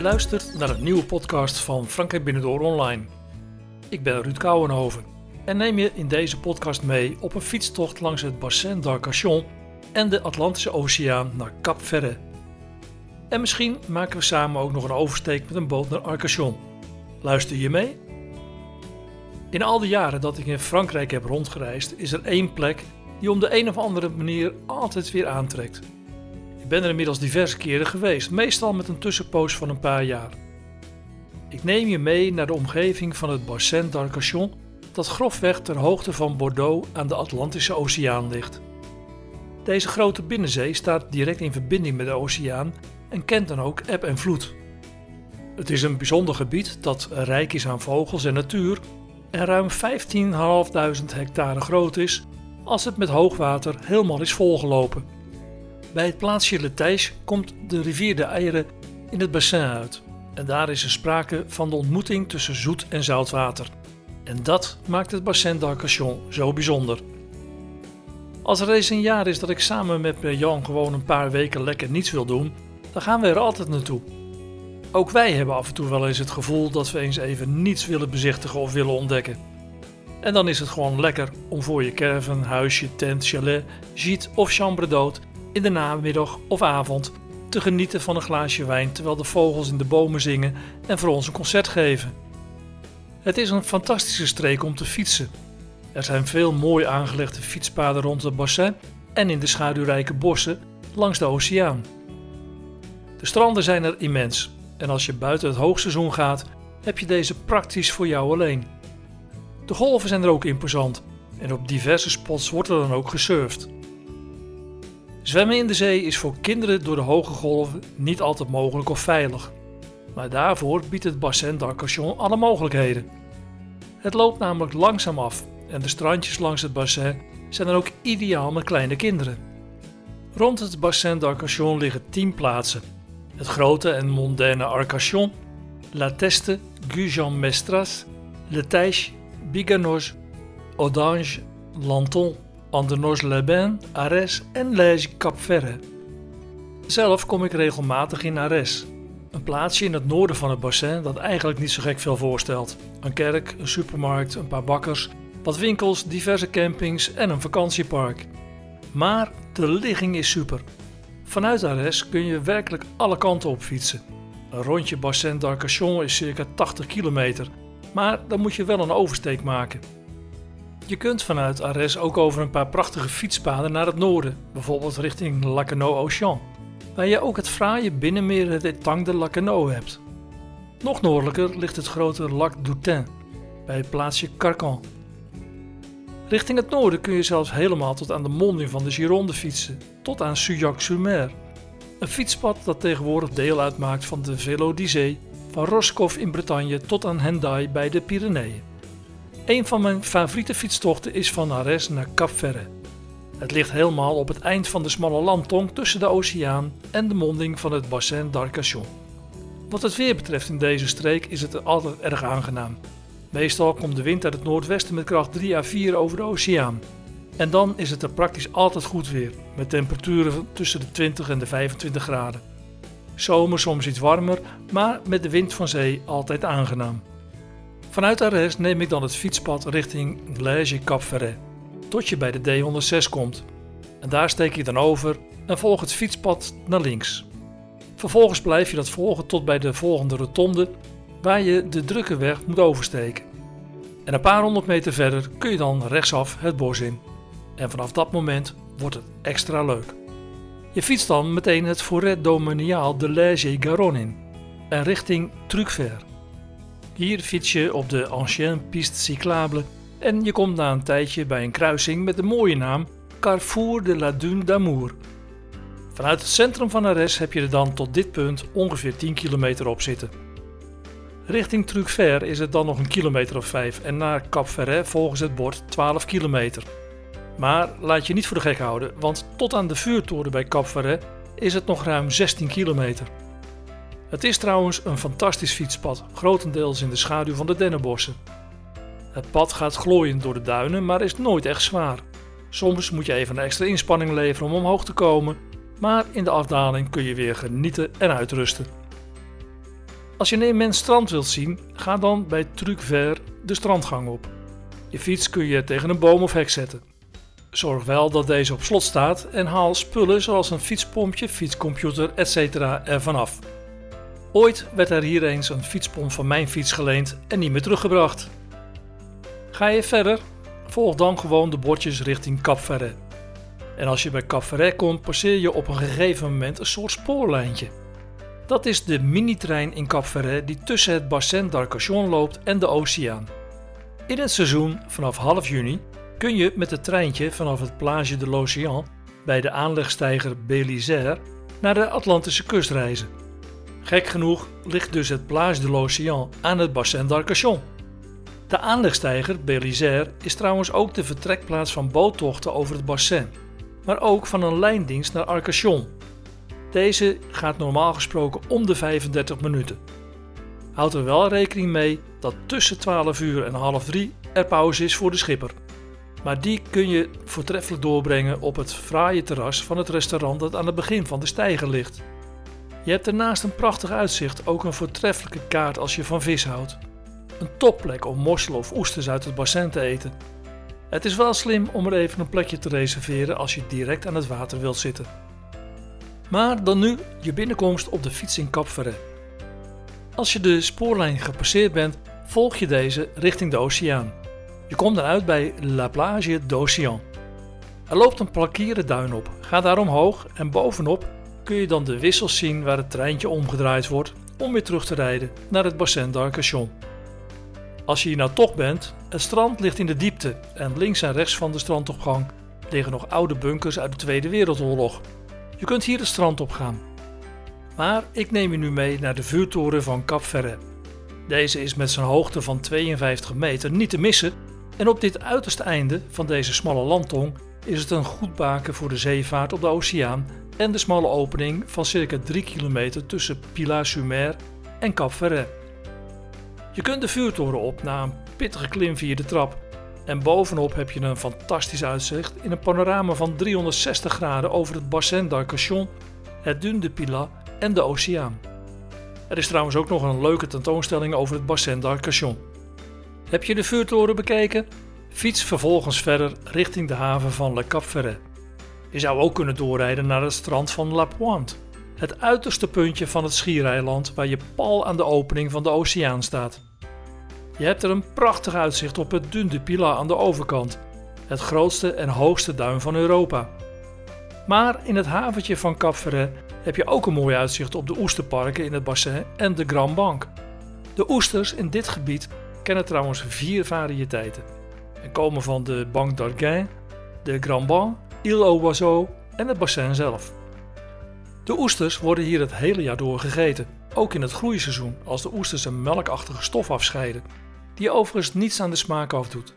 Je luistert naar een nieuwe podcast van Frankrijk Binnendoor Online. Ik ben Ruud Kouwenhoven en neem je in deze podcast mee op een fietstocht langs het Bassin d'Arcachon en de Atlantische Oceaan naar Cap Ferret. En misschien maken we samen ook nog een oversteek met een boot naar Arcachon. Luister je mee? In al die jaren dat ik in Frankrijk heb rondgereisd, is er één plek die om de een of andere manier altijd weer aantrekt. Ben er inmiddels diverse keren geweest, meestal met een tussenpoos van een paar jaar. Ik neem je mee naar de omgeving van het Bassin d'Arcachon, dat grofweg ter hoogte van Bordeaux aan de Atlantische Oceaan ligt. Deze grote binnenzee staat direct in verbinding met de oceaan en kent dan ook eb en vloed. Het is een bijzonder gebied dat rijk is aan vogels en natuur en ruim 15.500 hectare groot is als het met hoogwater helemaal is volgelopen. Bij het plaatsje Le komt de rivier de Eieren in het bassin uit en daar is er sprake van de ontmoeting tussen zoet en zoutwater. En dat maakt het bassin d'Arcachon zo bijzonder. Als er eens een jaar is dat ik samen met Jan gewoon een paar weken lekker niets wil doen, dan gaan we er altijd naartoe. Ook wij hebben af en toe wel eens het gevoel dat we eens even niets willen bezichtigen of willen ontdekken. En dan is het gewoon lekker om voor je caravan, huisje, tent, chalet, gîte of chambre d'hôte in de namiddag of avond te genieten van een glaasje wijn terwijl de vogels in de bomen zingen en voor ons een concert geven. Het is een fantastische streek om te fietsen. Er zijn veel mooi aangelegde fietspaden rond het bassin en in de schaduwrijke bossen langs de oceaan. De stranden zijn er immens en als je buiten het hoogseizoen gaat, heb je deze praktisch voor jou alleen. De golven zijn er ook imposant en op diverse spots wordt er dan ook gesurfd. Zwemmen in de zee is voor kinderen door de hoge golven niet altijd mogelijk of veilig. Maar daarvoor biedt het bassin d'Arcachon alle mogelijkheden. Het loopt namelijk langzaam af en de strandjes langs het bassin zijn dan ook ideaal met kleine kinderen. Rond het bassin d'Arcachon liggen 10 plaatsen. Het grote en mondaine Arcachon, La Teste, Gujan-Mestras, Le Teiche, Biganos, Audange, Lanton, Andernos-les-Bains, Arès en Lège-Cap-Ferret. Zelf kom ik regelmatig in Arès, een plaatsje in het noorden van het bassin dat eigenlijk niet zo gek veel voorstelt. Een kerk, een supermarkt, een paar bakkers, wat winkels, diverse campings en een vakantiepark. Maar de ligging is super. Vanuit Arès kun je werkelijk alle kanten op fietsen. Een rondje Bassin d'Arcachon is circa 80 kilometer, maar dan moet je wel een oversteek maken. Je kunt vanuit Arès ook over een paar prachtige fietspaden naar het noorden, bijvoorbeeld richting Lacanau-Auchan, waar je ook het fraaie binnenmeer het Etang de Lacanau hebt. Nog noordelijker ligt het grote Lac d'Outain, bij het plaatsje Carcan. Richting het noorden kun je zelfs helemaal tot aan de monding van de Gironde fietsen, tot aan Suyac-sur-Mer. Een fietspad dat tegenwoordig deel uitmaakt van de Velo d'Isée, van Roscoff in Bretagne tot aan Hendaye bij de Pyreneeën. Een van mijn favoriete fietstochten is van Arès naar Cap Ferret. Het ligt helemaal op het eind van de smalle landtong tussen de oceaan en de monding van het Bassin d'Arcachon. Wat het weer betreft in deze streek is het altijd erg aangenaam. Meestal komt de wind uit het noordwesten met kracht 3 à 4 over de oceaan. En dan is het er praktisch altijd goed weer, met temperaturen tussen de 20 en de 25 graden. Zomer soms iets warmer, maar met de wind van zee altijd aangenaam. Vanuit Arès neem ik dan het fietspad richting Lège Cap Ferret, tot je bij de D106 komt. En daar steek je dan over en volg het fietspad naar links. Vervolgens blijf je dat volgen tot bij de volgende rotonde, waar je de drukke weg moet oversteken. En een paar honderd meter verder kun je dan rechtsaf het bos in. En vanaf dat moment wordt het extra leuk. Je fietst dan meteen het Forêt Domanial de Lège Garonne in en richting Trucver. Hier fiets je op de Ancienne Piste Cyclable en je komt na een tijdje bij een kruising met de mooie naam Carrefour de la Dune d'Amour. Vanuit het centrum van Arès heb je er dan tot dit punt ongeveer 10 kilometer op zitten. Richting Trucver is het dan nog een kilometer of 5 en naar Cap Ferret volgens het bord 12 kilometer. Maar laat je niet voor de gek houden, want tot aan de vuurtoren bij Cap Ferret is het nog ruim 16 kilometer. Het is trouwens een fantastisch fietspad, grotendeels in de schaduw van de dennenbossen. Het pad gaat glooiend door de duinen, maar is nooit echt zwaar. Soms moet je even een extra inspanning leveren om omhoog te komen, maar in de afdaling kun je weer genieten en uitrusten. Als je een immens strand wilt zien, ga dan bij Truc Vert de strandgang op. Je fiets kun je tegen een boom of hek zetten. Zorg wel dat deze op slot staat en haal spullen zoals een fietspompje, fietscomputer, etc. ervan af. Ooit werd er hier eens een fietspomp van mijn fiets geleend en niet meer teruggebracht. Ga je verder? Volg dan gewoon de bordjes richting Cap Ferret. En als je bij Cap Ferret komt, passeer je op een gegeven moment een soort spoorlijntje. Dat is de minitrein in Cap Ferret die tussen het bassin d'Arcachon loopt en de oceaan. In het seizoen, vanaf half juni, kun je met het treintje vanaf het Plage de l'Océan bij de aanlegstijger Bélisaire naar de Atlantische kust reizen. Gek genoeg ligt dus het Plage de l'Océan aan het bassin d'Arcachon. De aanlegstijger Bélisaire is trouwens ook de vertrekplaats van boottochten over het bassin, maar ook van een lijndienst naar Arcachon. Deze gaat normaal gesproken om de 35 minuten. Houd er wel rekening mee dat tussen 12 uur en half 3 er pauze is voor de schipper. Maar die kun je voortreffelijk doorbrengen op het fraaie terras van het restaurant dat aan het begin van de steiger ligt. Je hebt ernaast een prachtig uitzicht ook een voortreffelijke kaart als je van vis houdt. Een topplek om mosselen of oesters uit het bassin te eten. Het is wel slim om er even een plekje te reserveren als je direct aan het water wilt zitten. Maar dan nu je binnenkomst op de fiets in Cap Als je de spoorlijn gepasseerd bent, volg je deze richting de oceaan. Je komt dan uit bij La Plage d'Océan. Er loopt een plakieren duin op. Ga daar omhoog en bovenop kun je dan de wissels zien waar het treintje omgedraaid wordt om weer terug te rijden naar het bassin d'Arcachon. Als je hier nou toch bent, het strand ligt in de diepte en links en rechts van de strandopgang liggen nog oude bunkers uit de Tweede Wereldoorlog. Je kunt hier het strand op gaan. Maar ik neem je nu mee naar de vuurtoren van Cap Ferret. Deze is met zijn hoogte van 52 meter niet te missen en op dit uiterste einde van deze smalle landtong is het een goed baken voor de zeevaart op de oceaan en de smalle opening van circa 3 kilometer tussen Pilar-sur-Mer en Cap Ferret. Je kunt de vuurtoren op na een pittige klim via de trap en bovenop heb je een fantastisch uitzicht in een panorama van 360 graden over het bassin d'Arcachon, het Dune de Pilat en de oceaan. Er is trouwens ook nog een leuke tentoonstelling over het bassin d'Arcachon. Heb je de vuurtoren bekeken? Fiets vervolgens verder richting de haven van Le Cap Ferret. Je zou ook kunnen doorrijden naar het strand van La Pointe, het uiterste puntje van het schiereiland waar je pal aan de opening van de oceaan staat. Je hebt er een prachtig uitzicht op het Dune de Pilat aan de overkant, het grootste en hoogste duin van Europa. Maar in het haventje van Cap Ferret heb je ook een mooi uitzicht op de oesterparken in het bassin en de Grand Bank. De oesters in dit gebied kennen trouwens vier variëteiten en komen van de Banque d'Arguin, de Grand Banc, Ile aux Oiseaux en het bassin zelf. De oesters worden hier het hele jaar door gegeten, ook in het groeiseizoen als de oesters een melkachtige stof afscheiden, die overigens niets aan de smaak afdoet.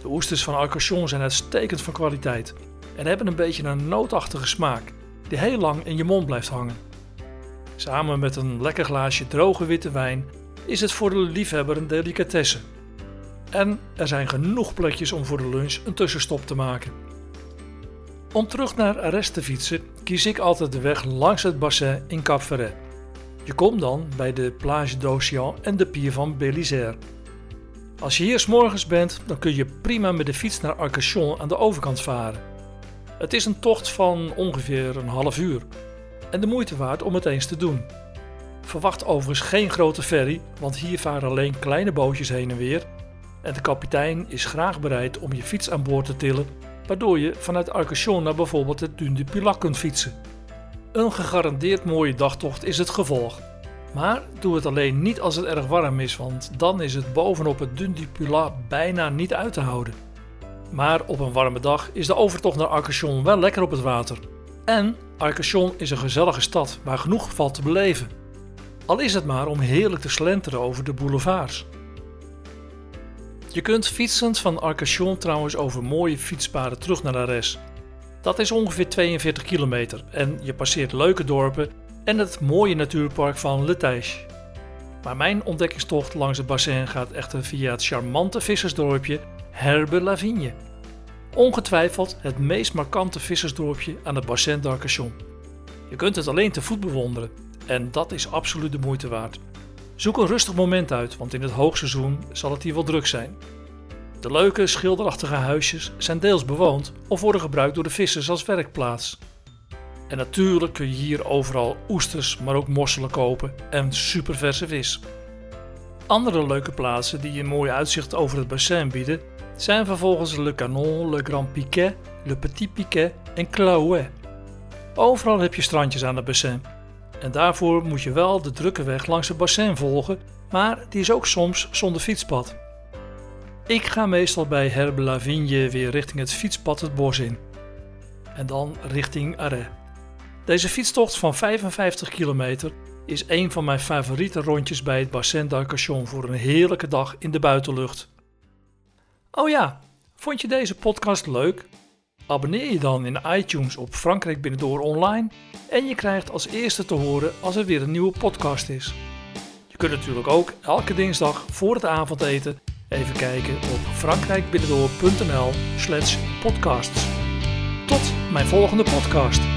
De oesters van Arcachon zijn uitstekend van kwaliteit en hebben een beetje een nootachtige smaak die heel lang in je mond blijft hangen. Samen met een lekker glaasje droge witte wijn is het voor de liefhebber een delicatesse. En er zijn genoeg plekjes om voor de lunch een tussenstop te maken. Om terug naar Arres te fietsen, kies ik altijd de weg langs het bassin in Cap Ferret. Je komt dan bij de Plage d'Océan en de pier van Bélisaire. Als je hier s'morgens bent, dan kun je prima met de fiets naar Arcachon aan de overkant varen. Het is een tocht van ongeveer een half uur en de moeite waard om het eens te doen. Verwacht overigens geen grote ferry, want hier varen alleen kleine bootjes heen en weer. En de kapitein is graag bereid om je fiets aan boord te tillen, waardoor je vanuit Arcachon naar bijvoorbeeld het Dune Pilat kunt fietsen. Een gegarandeerd mooie dagtocht is het gevolg. Maar doe het alleen niet als het erg warm is, want dan is het bovenop het Dune du bijna niet uit te houden. Maar op een warme dag is de overtocht naar Arcachon wel lekker op het water. En Arcachon is een gezellige stad waar genoeg valt te beleven. Al is het maar om heerlijk te slenteren over de boulevards. Je kunt fietsend van Arcachon trouwens over mooie fietspaden terug naar Arès. Dat is ongeveer 42 kilometer en je passeert leuke dorpen en het mooie natuurpark van Le. Maar mijn ontdekkingstocht langs het bassin gaat echter via het charmante vissersdorpje Herbe la Vigne. Ongetwijfeld het meest markante vissersdorpje aan het bassin d'Arcachon. Je kunt het alleen te voet bewonderen en dat is absoluut de moeite waard. Zoek een rustig moment uit, want in het hoogseizoen zal het hier wel druk zijn. De leuke schilderachtige huisjes zijn deels bewoond of worden gebruikt door de vissers als werkplaats. En natuurlijk kun je hier overal oesters, maar ook mosselen kopen en superverse vis. Andere leuke plaatsen die een mooi uitzicht over het bassin bieden zijn vervolgens Le Canon, Le Grand Piquet, Le Petit Piquet en Claouet. Overal heb je strandjes aan het bassin. En daarvoor moet je wel de drukke weg langs het bassin volgen, maar die is ook soms zonder fietspad. Ik ga meestal bij Herbe Lavigne weer richting het fietspad het bos in. En dan richting Arrêt. Deze fietstocht van 55 kilometer is een van mijn favoriete rondjes bij het Bassin d'Arcachon voor een heerlijke dag in de buitenlucht. Oh ja, vond je deze podcast leuk? Abonneer je dan in iTunes op Frankrijk Binnendoor Online en je krijgt als eerste te horen als er weer een nieuwe podcast is. Je kunt natuurlijk ook elke dinsdag voor het avondeten even kijken op frankrijkbinnendoor.nl slash podcasts. Tot mijn volgende podcast.